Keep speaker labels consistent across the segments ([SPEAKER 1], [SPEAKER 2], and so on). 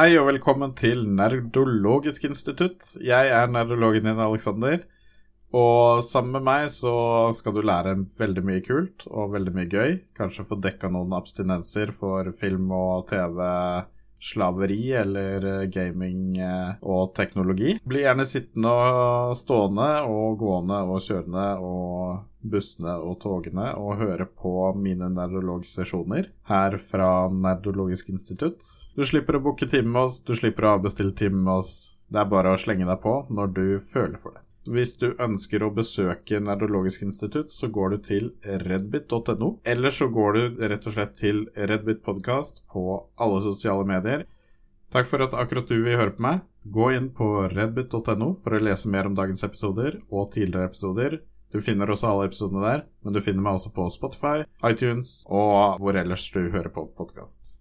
[SPEAKER 1] Hei og velkommen til Nerdologisk institutt. Jeg er nerdologen din, Aleksander. Og sammen med meg så skal du lære veldig mye kult og veldig mye gøy. Kanskje få dekka noen abstinenser for film og TV, slaveri eller gaming eh, og teknologi. Bli gjerne sittende og stående og gående og kjørende og bussene og togene og høre på mine nerdologsesjoner her fra Nerdologisk institutt. Du slipper å booke time med oss, du slipper å avbestille time med oss. Det er bare å slenge deg på når du føler for det. Hvis du ønsker å besøke Nerdologisk institutt, så går du til redbit.no. Eller så går du rett og slett til Redbit Podcast på alle sosiale medier. Takk for at akkurat du vil høre på meg. Gå inn på redbit.no for å lese mer om dagens episoder og tidligere episoder. Du finner også alle episodene der, men du finner meg også på Spotify, iTunes og hvor ellers du hører på podkast.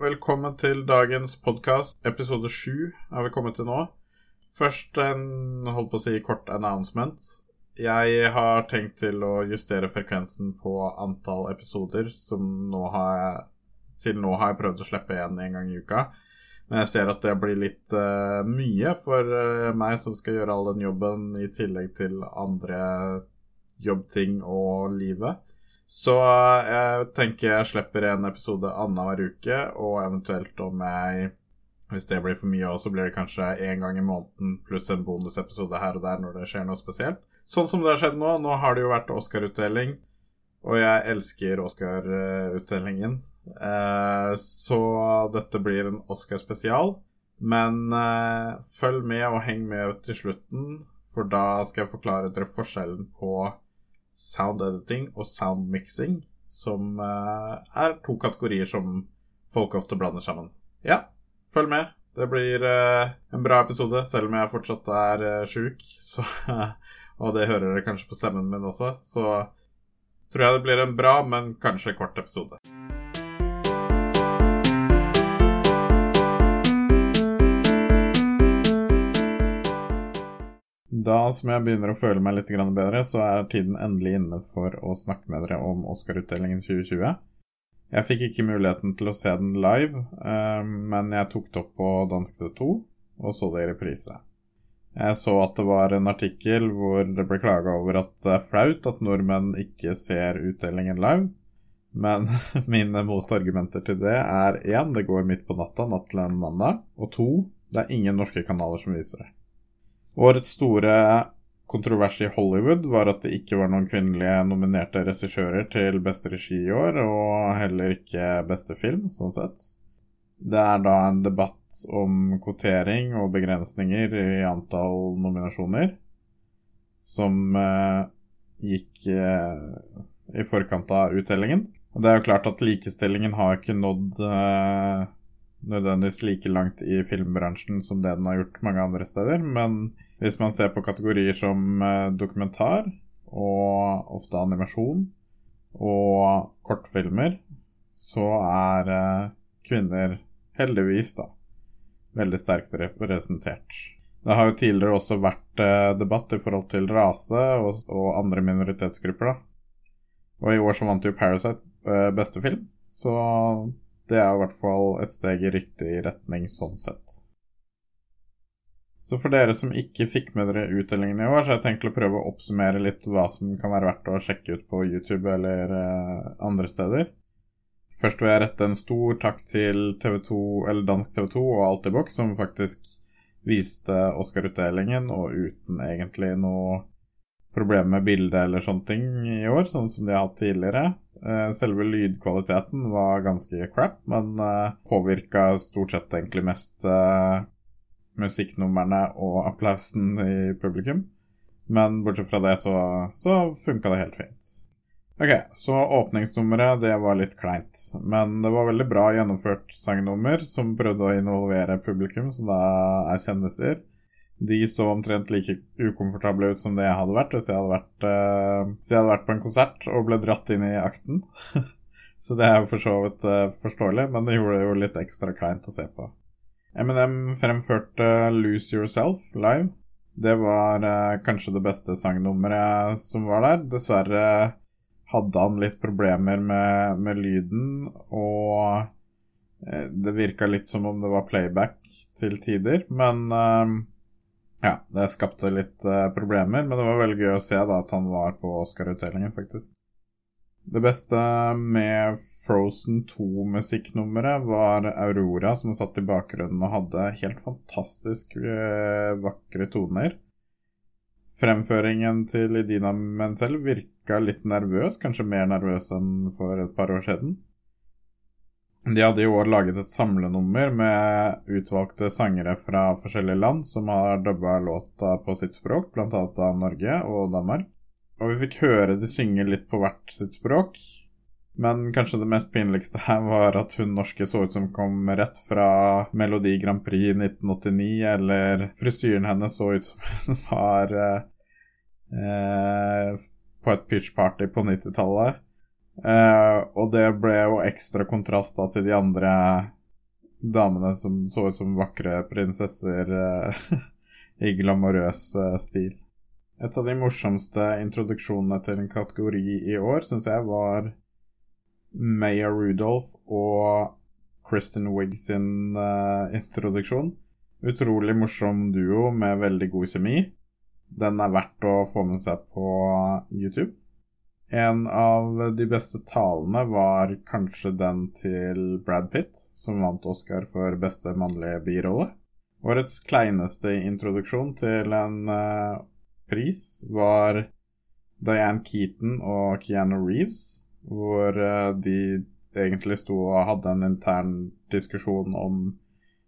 [SPEAKER 1] Velkommen til dagens podkast. Episode sju er vi kommet til nå. Først en holdt på å si kort announcement. Jeg har tenkt til å justere frekvensen på antall episoder som nå har jeg Til nå har jeg prøvd å slippe igjen en gang i uka. Men jeg ser at det blir litt uh, mye for uh, meg som skal gjøre all den jobben, i tillegg til andre jobbting og livet. Så jeg tenker jeg slipper en episode annenhver uke, og eventuelt om jeg Hvis det blir for mye òg, så blir det kanskje én gang i måneden pluss en bonusepisode her og der når det skjer noe spesielt. Sånn som det har skjedd nå. Nå har det jo vært Oscar-utdeling, og jeg elsker Oscar-utdelingen. Eh, så dette blir en Oscar-spesial. Men eh, følg med og heng med til slutten, for da skal jeg forklare dere forskjellen på sound editing og sound mixing, som uh, er to kategorier som folk ofte blander sammen. Ja, følg med. Det blir en bra episode, selv om jeg fortsatt er sjuk. Så, og det hører dere kanskje på stemmen min også. Så tror jeg det blir en bra, men kanskje kort episode. Da som jeg begynner å føle meg litt bedre, så er tiden endelig inne for å snakke med dere om Oscar-utdelingen 2020. Jeg fikk ikke muligheten til å se den live, men jeg tok det opp på Dansk TV2 og så det i reprise. Jeg så at det var en artikkel hvor det ble klaga over at det er flaut at nordmenn ikke ser utdelingen live. Men mine motargumenter til det er én, det går midt på natta natt til en mandag. Og to, det er ingen norske kanaler som viser det. Årets store kontrovers i Hollywood var at det ikke var noen kvinnelige nominerte regissører til beste regi i år, og heller ikke beste film, sånn sett. Det er da en debatt om kvotering og begrensninger i antall nominasjoner som eh, gikk eh, i forkant av uttellingen. Og det er jo klart at likestillingen har ikke nådd eh, nødvendigvis like langt i filmbransjen som det den har gjort mange andre steder, men hvis man ser på kategorier som dokumentar og ofte animasjon og kortfilmer, så er kvinner heldigvis da veldig sterkt representert. Det har jo tidligere også vært eh, debatt i forhold til rase og, og andre minoritetsgrupper, da. Og i år så vant jo Parasite beste film, så det er i hvert fall et steg i riktig retning sånn sett. Så for dere som ikke fikk med dere utdelingen i år, så har jeg tenkt å prøve å oppsummere litt hva som kan være verdt å sjekke ut på YouTube eller uh, andre steder. Først vil jeg rette en stor takk til TV2, eller dansk TV2 og Altibox, som faktisk viste Oscar-utdelingen, og uten egentlig noe problem med bildet eller sånne ting i år, sånn som de har hatt tidligere. Eh, selve lydkvaliteten var ganske crap, men uh, påvirka stort sett egentlig mest uh, musikknumrene og applausen i publikum. Men bortsett fra det så, så funka det helt fint. Ok, så åpningsnummeret, det var litt kleint. Men det var veldig bra gjennomført sangnummer som prøvde å involvere publikum, så da er kjendiser. De så omtrent like ukomfortable ut som det jeg hadde vært hvis jeg hadde vært, uh, jeg hadde vært på en konsert og ble dratt inn i akten. så det er jo for så vidt uh, forståelig, men det gjorde det jo litt ekstra kleint å se på. Eminem fremførte Lose Yourself live. Det var uh, kanskje det beste sangnummeret som var der. Dessverre hadde han litt problemer med, med lyden, og eh, det virka litt som om det var playback til tider. Men eh, ja, det skapte litt eh, problemer. Men det var veldig gøy å se da at han var på Oscar-utdelingen, faktisk. Det beste med Frozen 2-musikknummeret var Aurora, som satt i bakgrunnen og hadde helt fantastisk øh, vakre toner. Fremføringen til Idina Menzel virka litt nervøs, kanskje mer nervøs enn for et par år siden. De hadde i år laget et samlenummer med utvalgte sangere fra forskjellige land som har dubba låta på sitt språk, bl.a. av Norge og Danmark. Og vi fikk høre de synge litt på hvert sitt språk. Men kanskje det mest pinligste her var at hun norske så ut som kom rett fra Melodi Grand Prix 1989, eller frisyren hennes så ut som hun var eh, eh, på et pitchparty på 90-tallet. Eh, og det ble jo ekstra kontrast da til de andre damene som så ut som vakre prinsesser eh, i glamorøs eh, stil. Et av de morsomste introduksjonene til en kategori i år syns jeg var Maya Rudolph og Kristin Wigg sin uh, introduksjon. Utrolig morsom duo med veldig god kjemi. Den er verdt å få med seg på YouTube. En av de beste talene var kanskje den til Brad Pitt, som vant Oscar for beste mannlige birolle. Årets kleineste introduksjon til en uh, pris var Diane Keaton og Keanu Reeves, hvor eh, de egentlig sto og hadde en intern diskusjon om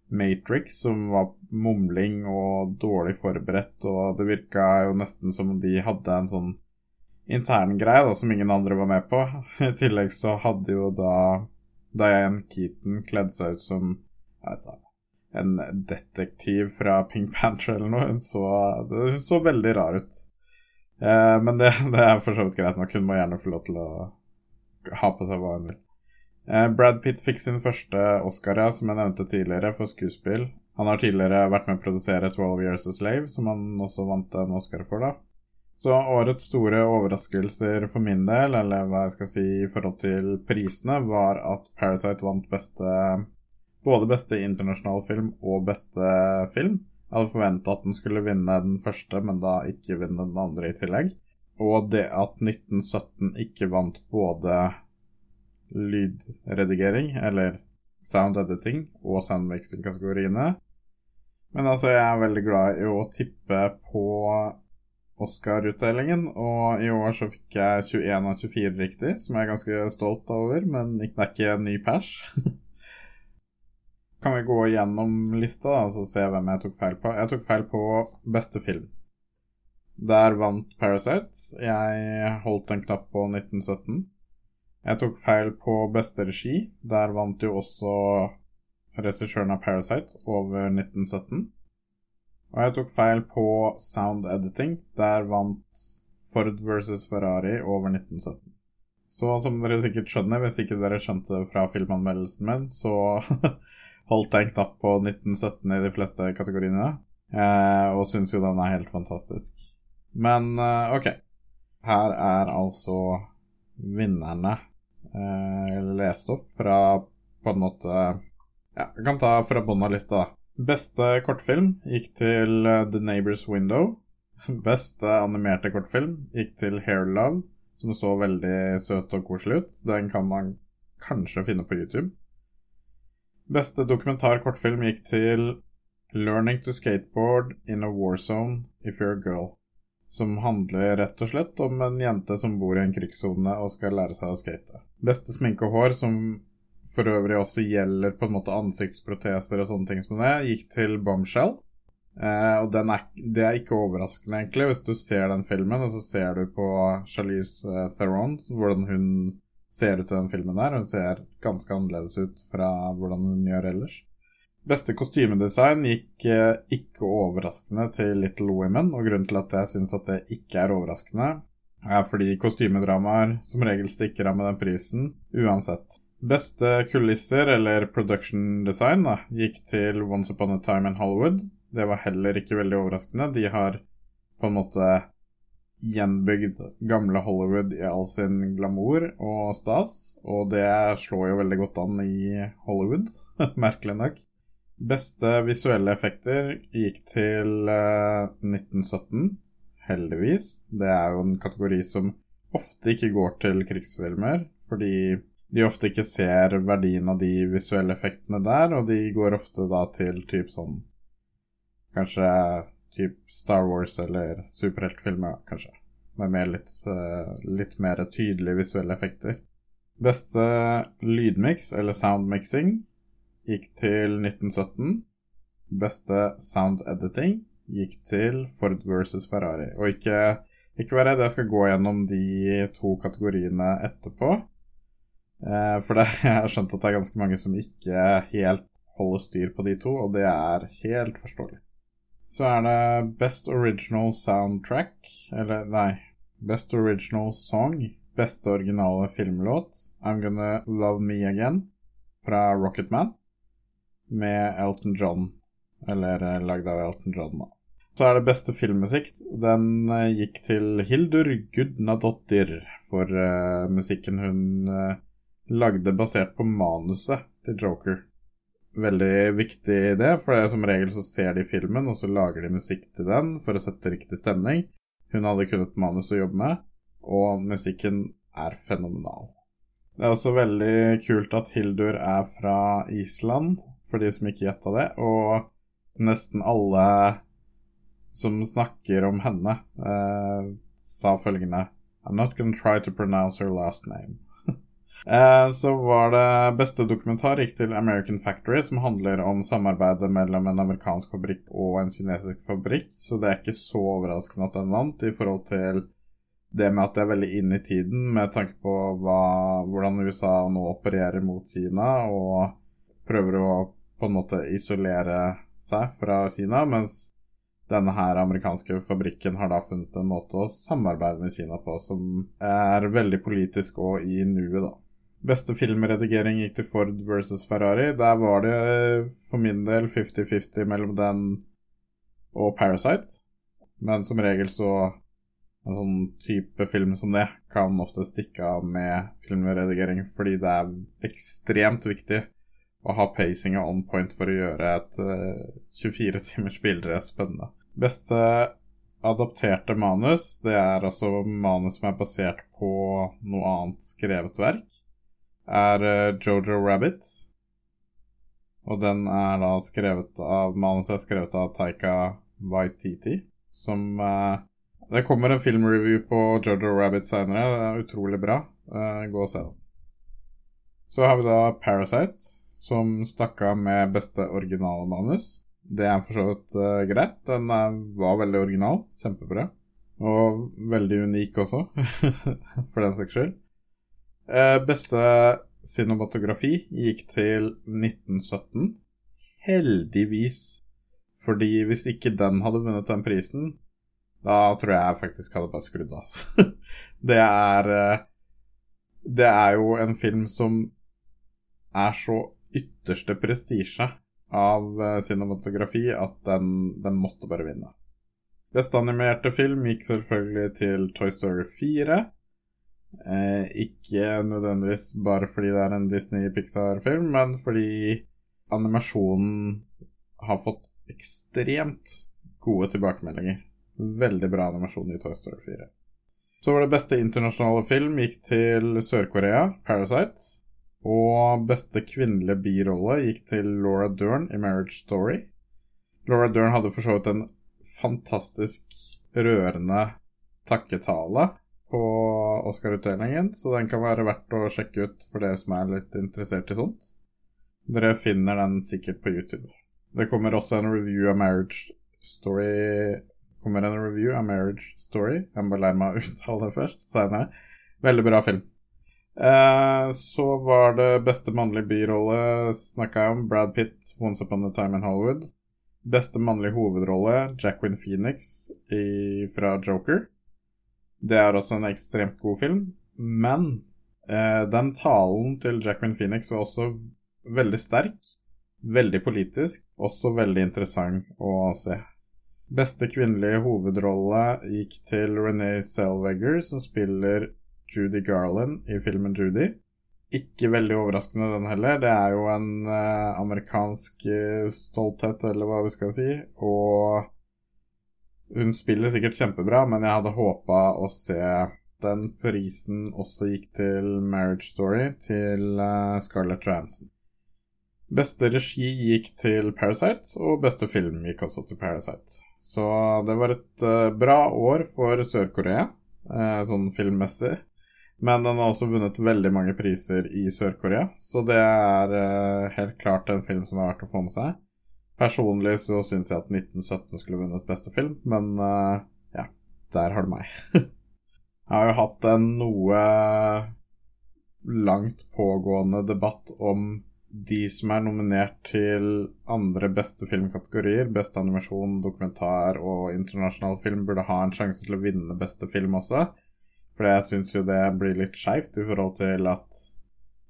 [SPEAKER 1] Matrix, som var mumling og dårlig forberedt, og det virka jo nesten som om de hadde en sånn intern greie da, som ingen andre var med på. I tillegg så hadde jo da Diane Keaton kledd seg ut som jeg vet ikke, en detektiv fra Pink Panther eller noe. Hun så, hun så veldig rar ut. Eh, men det, det, er for så vidt greit nok. Hun må gjerne få lov til å ha på seg hva hun vil. Eh, Brad Pitt fikk sin første Oscar, som jeg nevnte tidligere, for skuespill. Han har tidligere vært med å produsere 12 Years a Slave, som han også vant en Oscar for, da. Så årets store overraskelser for min del, eller hva jeg skal si i forhold til prisene, var at Parasite vant beste både beste internasjonale film og beste film. Jeg hadde forventa at den skulle vinne den første, men da ikke vinne den andre i tillegg. Og det at 1917 ikke vant både lydredigering, eller sound editing, og sound mixing-kategoriene. Men altså, jeg er veldig glad i å tippe på Oscar-utdelingen, og i år så fikk jeg 21 av 24 riktig, som jeg er ganske stolt over, men det er ikke en ny pers. kan vi gå gjennom lista da, og se hvem jeg tok feil på. Jeg tok feil på beste film. Der vant Parasite. Jeg holdt en knapp på 1917. Jeg tok feil på beste regi. Der vant jo også regissøren av Parasite over 1917. Og jeg tok feil på sound editing. Der vant Ford versus Ferrari over 1917. Så som dere sikkert skjønner, hvis ikke dere skjønte fra filmanmeldelsen min, så holdt jeg en knapp på 1917 i de fleste kategoriene, eh, og syns jo den er helt fantastisk. Men eh, ok. Her er altså vinnerne eh, lest opp fra på en måte Ja, jeg kan ta fra bunnen av lista. Beste kortfilm gikk til uh, The Neighbors Window. Beste animerte kortfilm gikk til Hair Love, som så veldig søt og koselig ut. Den kan man kanskje finne på YouTube. Beste dokumentar-kortfilm gikk til Learning to Skateboard in a War Zone if you're a girl. Som handler rett og slett om en jente som bor i en krigssone og skal lære seg å skate. Beste sminke og hår, som for øvrig også gjelder på en måte ansiktsproteser og sånne ting som det, gikk til Bombshell. Eh, og er, det er ikke overraskende, egentlig, hvis du ser den filmen, og så ser du på Charlize eh, Theron, hvordan hun ser ut i den filmen der. Hun ser ganske annerledes ut fra hvordan hun gjør ellers. Beste kostymedesign gikk eh, ikke overraskende til Little Women, og grunnen til at jeg syns at det ikke er overraskende, er fordi kostymedramaer som regel stikker av med den prisen uansett. Beste kulisser, eller production design, da, gikk til Once Upon a Time in Hollywood. Det var heller ikke veldig overraskende. De har på en måte gjenbygd gamle Hollywood i all sin glamour og stas, og det slår jo veldig godt an i Hollywood, merkelig nok. Beste visuelle effekter gikk til uh, 1917, heldigvis. Det er jo en kategori som ofte ikke går til krigsfilmer, fordi de ofte ikke ser verdien av de visuelle effektene der, og de går ofte da til typ sånn Kanskje typ Star Wars eller superheltfilmer, kanskje. Med mer litt, eh, litt mer tydelige visuelle effekter. Beste lydmiks, eller soundmixing, gikk til 1917. Beste sound editing gikk til Ford versus Ferrari. Og ikke, ikke vær redd, jeg skal gå gjennom de to kategoriene etterpå. Eh, for det, jeg har skjønt at det er ganske mange som ikke helt holder styr på de to, og det er helt forståelig. Så er det Best Original Soundtrack, eller nei Best Original Song. Beste originale filmlåt, I'm Gonna Love Me Again, fra Rocketman, med Elton John. Eller eh, lagd av Elton John, da. Så er det beste filmmusikk. Den eh, gikk til Hildur Gudnadottir for uh, musikken hun uh, lagde basert på manuset til Joker. Veldig viktig det, for som regel så ser de filmen, og så lager de musikk til den for å sette riktig stemning. Hun hadde kunnet manus å jobbe med, og musikken er fenomenal. Det er også veldig kult at Hildur er fra Island, for de som ikke gjetta det, og nesten alle som snakker om henne, eh, sa følgende I'm not gonna try to pronounce her last name. Eh, så var det beste dokumentar gikk til American Factory, som handler om samarbeidet mellom en amerikansk fabrikk og en kinesisk fabrikk, så det er ikke så overraskende at den vant, i forhold til det med at det er veldig inn i tiden, med tanke på hva, hvordan USA nå opererer mot Kina og prøver å på en måte isolere seg fra Kina, mens denne her amerikanske fabrikken har da funnet en måte å samarbeide med Kina på som er veldig politisk og i nuet, da. Beste filmredigering gikk til Ford versus Ferrari. Der var det for min del 50-50 mellom den og Parasite. Men som regel så En sånn type film som det kan ofte stikke av med filmredigering fordi det er ekstremt viktig å ha pacinga on point for å gjøre et uh, eh, 24 timers bilde spennende. Beste adapterte manus, det er altså manus som er basert på noe annet skrevet verk, er uh, Jojo Rabbit. Og den er da skrevet av Manuset er skrevet av Taika Waititi, som uh, Det kommer en filmreview på Jojo Rabbit seinere. Er utrolig bra. Uh, gå og se den. Så har vi da Parasite, som stakk av med beste originale manus. Det er for så vidt uh, greit. Den er, var veldig original. Kjempebra. Og veldig unik også, for den saks skyld. Uh, beste cinematografi gikk til 1917. Heldigvis. Fordi hvis ikke den hadde vunnet den prisen, da tror jeg faktisk hadde bare skrudd av. det er Det er jo en film som er så ytterste prestisje av uh, cinematografi at den, den, måtte bare vinne. Beste animerte film gikk selvfølgelig til Toy Story 4. Eh, ikke nødvendigvis bare fordi det er en Disney-Pixar-film, men fordi animasjonen har fått ekstremt gode tilbakemeldinger. Veldig bra animasjon i Toy Story 4. Så var det beste internasjonale film gikk til Sør-Korea, Parasite. Og beste kvinnelige birolle gikk til Laura Dern i Marriage Story. Laura Dern hadde for så vidt en fantastisk rørende takketale på Oscar-utdelingen, så den kan være verdt å sjekke ut for dere som er litt interessert i sånt. Dere finner den sikkert på YouTube. Det kommer også en review av Marriage Story kommer en review av Marriage Story. Jeg må lære meg å uttale det først seinere. Veldig bra film. Eh, så var det beste mannlige birolle snakka jeg om. Brad Pitt, 'Once Upon a Time in Hollywood'. Beste mannlige hovedrolle, Jacqueline Phoenix i, fra Joker. Det er også en ekstremt god film, men Eh, den talen til Jacqueline Phoenix var også veldig sterk. Veldig politisk. Også veldig interessant å se. Beste kvinnelige hovedrolle gikk til Renee Selweger, som spiller Judy Garland i filmen Judy. Ikke veldig overraskende, den heller. Det er jo en eh, amerikansk eh, stolthet, eller hva vi skal si. Og hun spiller sikkert kjempebra, men jeg hadde håpa å se den prisen også gikk til Marriage Story, til uh, Scarlett Johansson. Beste regi gikk til Parasite, og beste film gikk også til Parasite. Så det var et uh, bra år for Sør-Korea, uh, sånn filmmessig. Men den har også vunnet veldig mange priser i Sør-Korea, så det er helt klart en film som er verdt å få med seg. Personlig så syns jeg at 1917 skulle vunnet beste film, men ja, der har du meg. Jeg har jo hatt en noe langt pågående debatt om de som er nominert til andre beste filmkategorier, beste animasjon, dokumentar og internasjonal film, burde ha en sjanse til å vinne beste film også. For jeg syns jo det blir litt skeivt i forhold til at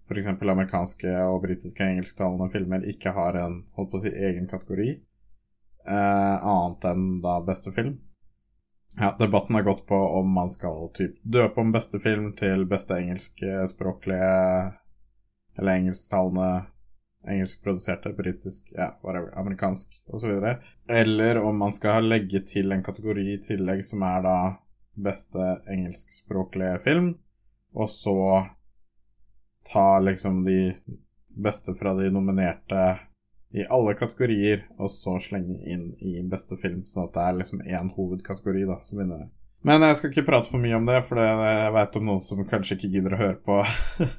[SPEAKER 1] f.eks. amerikanske og britiske engelsktalende filmer ikke har en holdt på å si, egen kategori, eh, annet enn da beste film. Ja, debatten har gått på om man skal typ døpe om beste film til beste engelskspråklige Eller engelsktalende Engelskproduserte, britisk, ja, whatever, amerikansk osv. Eller om man skal legge til en kategori i tillegg som er da beste engelskspråklige film, og så ta liksom de beste fra de nominerte i alle kategorier, og så slenge inn i beste film, sånn at det er liksom én hovedkategori da, som vinner. Men jeg skal ikke prate for mye om det, for jeg veit om noen som kanskje ikke gidder å høre på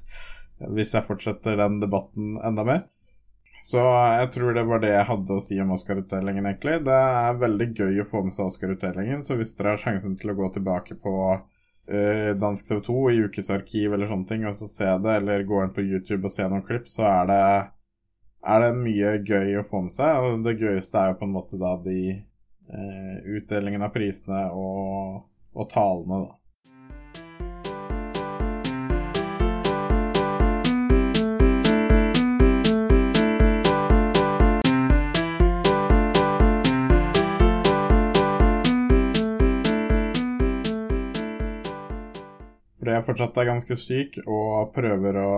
[SPEAKER 1] hvis jeg fortsetter den debatten enda mer. Så jeg tror det var det jeg hadde å si om Oscar-utdelingen, egentlig. Det er veldig gøy å få med seg Oscar-utdelingen, så hvis dere har sjansen til å gå tilbake på uh, Dansk TV 2 i ukesarkiv eller sånne ting, og så se det, eller gå inn på YouTube og se noen klipp, så er det er det mye gøy å få med seg. Og det gøyeste er jo på en måte da de eh, utdelingen av prisene og, og talene, da. Fordi jeg fortsatt er ganske syk og prøver å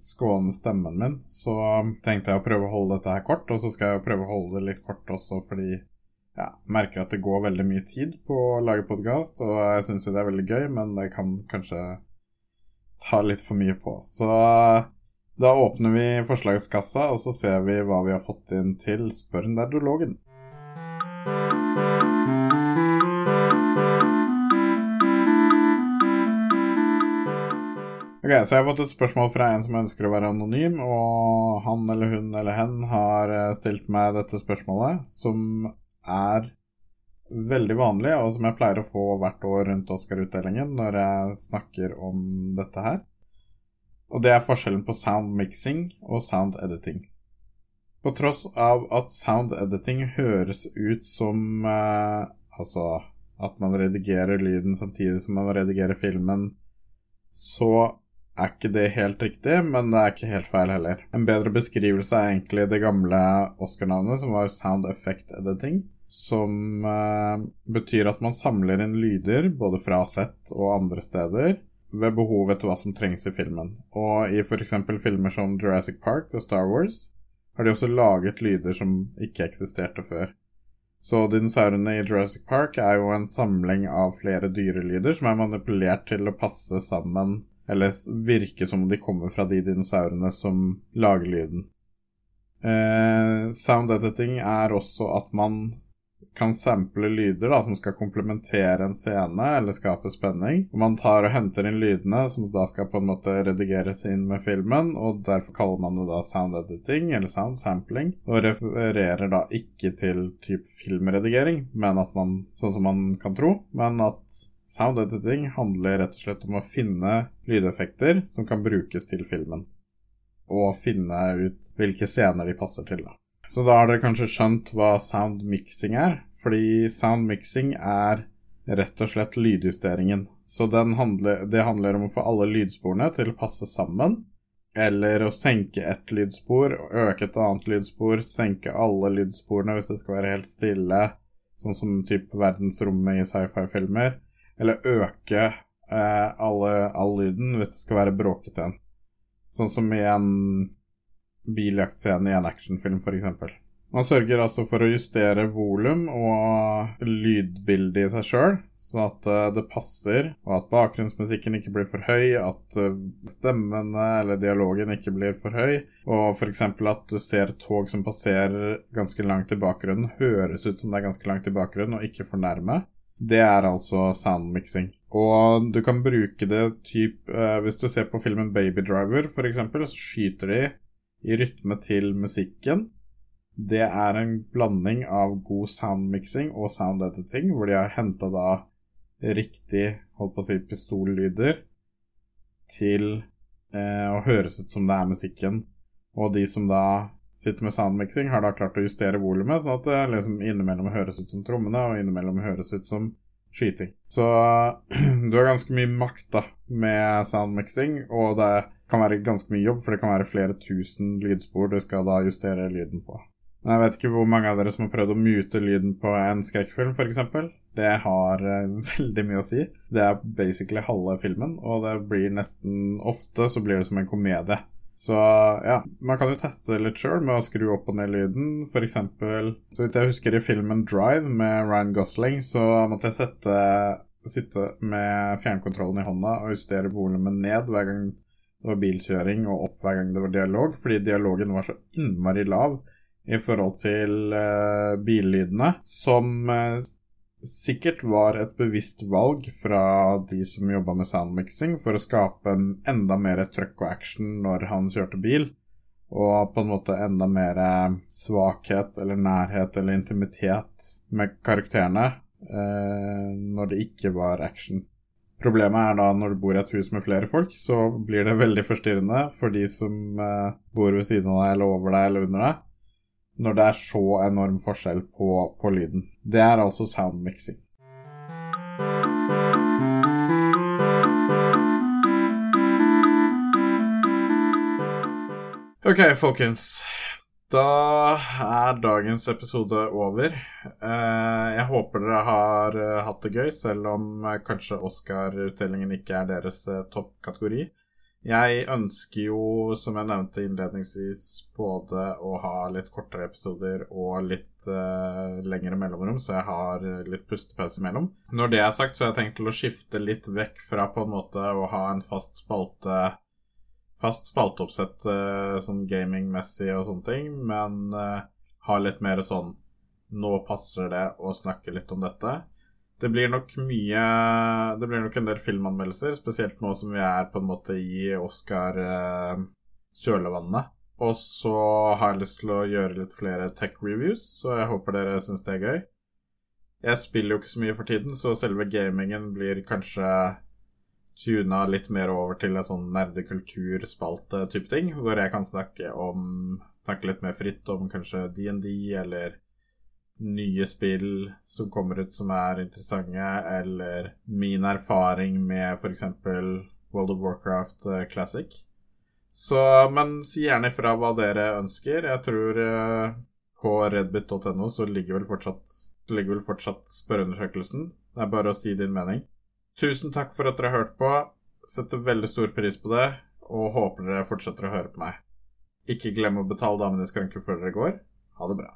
[SPEAKER 1] skåne stemmen min, så tenkte jeg å prøve å holde dette her kort. Og så skal jeg prøve å holde det litt kort også fordi jeg merker at det går veldig mye tid på å lage podkast, og jeg syns jo det er veldig gøy, men det kan kanskje ta litt for mye på. Så da åpner vi forslagskassa, og så ser vi hva vi har fått inn til Spør nerdologen. Ok, Så jeg har fått et spørsmål fra en som ønsker å være anonym, og han eller hun eller hen har eh, stilt meg dette spørsmålet, som er veldig vanlig, og som jeg pleier å få hvert år rundt Oscar-utdelingen når jeg snakker om dette her. Og det er forskjellen på sound mixing og sound editing. På tross av at sound editing høres ut som eh, Altså at man redigerer lyden samtidig som man redigerer filmen, så er ikke det helt riktig, men det er ikke helt feil heller. En bedre beskrivelse er egentlig det gamle Oscar-navnet, som var Sound Effect Editing. Som eh, betyr at man samler inn lyder både fra sett og andre steder ved behov etter hva som trengs i filmen. Og i f.eks. filmer som Jurassic Park og Star Wars har de også laget lyder som ikke eksisterte før. Så dinosaurene i Jurassic Park er jo en samling av flere dyrelyder som er manipulert til å passe sammen eller virke som de kommer fra de dinosaurene som lager lyden. Eh, sound editing er også at man kan sample lyder da, som skal komplementere en scene eller skape spenning. Og man tar og henter inn lydene som da skal på en måte redigeres inn med filmen, og derfor kaller man det da sound editing eller sound sampling, og refererer da ikke til typ filmredigering, men at man, sånn som man kan tro, men at Sound editing handler rett og slett om å finne lydeffekter som kan brukes til filmen, og finne ut hvilke scener de passer til. Da. Så da har dere kanskje skjønt hva sound mixing er, fordi sound mixing er rett og slett lydjusteringen. Så handler, det handler om å få alle lydsporene til å passe sammen. Eller å senke ett lydspor, øke et annet lydspor, senke alle lydsporene hvis det skal være helt stille, sånn som type verdensrommet i sci-fi-filmer. Eller øke eh, alle, all lyden hvis det skal være bråkete en. Sånn som i en biljaktscene i en actionfilm, f.eks. Man sørger altså for å justere volum og lydbildet i seg sjøl, sånn at eh, det passer, og at bakgrunnsmusikken ikke blir for høy, at eh, stemmene eller dialogen ikke blir for høy, og f.eks. at du ser tog som passerer ganske langt i bakgrunnen, høres ut som det er ganske langt i bakgrunnen, og ikke for nærme. Det er altså soundmixing. Og du kan bruke det typ eh, Hvis du ser på filmen Baby Driver, f.eks., så skyter de i rytme til musikken det er en blanding av god soundmixing og sound editing, hvor de har henta da riktig holdt på å si pistollyder til eh, å høres ut som det er musikken. Og de som da sitter med soundmixing, har da klart å justere volumet, sånn at det liksom innimellom høres ut som trommene, og innimellom høres ut som skyting. Så du har ganske mye makt da med soundmixing, og det kan være ganske mye jobb, for det kan være flere tusen lydspor du skal da justere lyden på. Jeg vet ikke hvor mange av dere som har prøvd å mute lyden på en skrekkfilm, f.eks. Det har uh, veldig mye å si. Det er basically halve filmen, og det blir nesten ofte så blir det som en komedie. Så ja, man kan jo teste det litt sjøl med å skru opp og ned lyden. Eksempel, så vidt jeg husker i filmen Drive med Ryan Gosling, så måtte jeg sette, sitte med fjernkontrollen i hånda og justere volumet ned hver gang det var bilkjøring, og opp hver gang det var dialog, fordi dialogen var så innmari lav i forhold til uh, billydene, som uh, sikkert var et bevisst valg fra de som jobba med soundmixing, for å skape en enda mer trøkk og action når han kjørte bil. Og på en måte enda mer svakhet eller nærhet eller intimitet med karakterene uh, når det ikke var action. Problemet er da når du bor i et hus med flere folk, så blir det veldig forstyrrende for de som bor ved siden av deg eller over deg eller under deg når det er så enorm forskjell på, på lyden. Det er altså soundmixing. Ok, folkens. Da er dagens episode over. Eh, jeg håper dere har eh, hatt det gøy, selv om eh, kanskje Oscar-utdelingen ikke er deres toppkategori. Jeg ønsker jo, som jeg nevnte innledningsvis, både å ha litt kortere episoder og litt uh, lengre mellomrom, så jeg har litt pustepause imellom. Når det er sagt, så har jeg tenkt til å skifte litt vekk fra på en måte å ha en fast spalte Fast spalteoppsett uh, sånn gamingmessig og sånne ting, men har ha litt mer sånn Nå passer det å snakke litt om dette. Det blir nok mye Det blir nok en del filmanmeldelser, spesielt nå som vi er på en måte i Oscar-kjølvannet. Eh, og så har jeg lyst til å gjøre litt flere tech-reviews, så jeg håper dere syns det er gøy. Jeg spiller jo ikke så mye for tiden, så selve gamingen blir kanskje tuna litt mer over til en sånn nerdekulturspalte-type ting, hvor jeg kan snakke om Snakke litt mer fritt om kanskje DND eller nye spill som kommer ut som er interessante, eller min erfaring med f.eks. World of Warcraft eh, Classic. Så, men si gjerne ifra hva dere ønsker. Jeg tror uh, på redbit.no så ligger vel fortsatt, ligger vel fortsatt spørreundersøkelsen. Det er bare å si din mening. Tusen takk for at dere har hørt på. Setter veldig stor pris på det, og håper dere fortsetter å høre på meg. Ikke glem å betale damene i skranken før dere går. Ha det bra.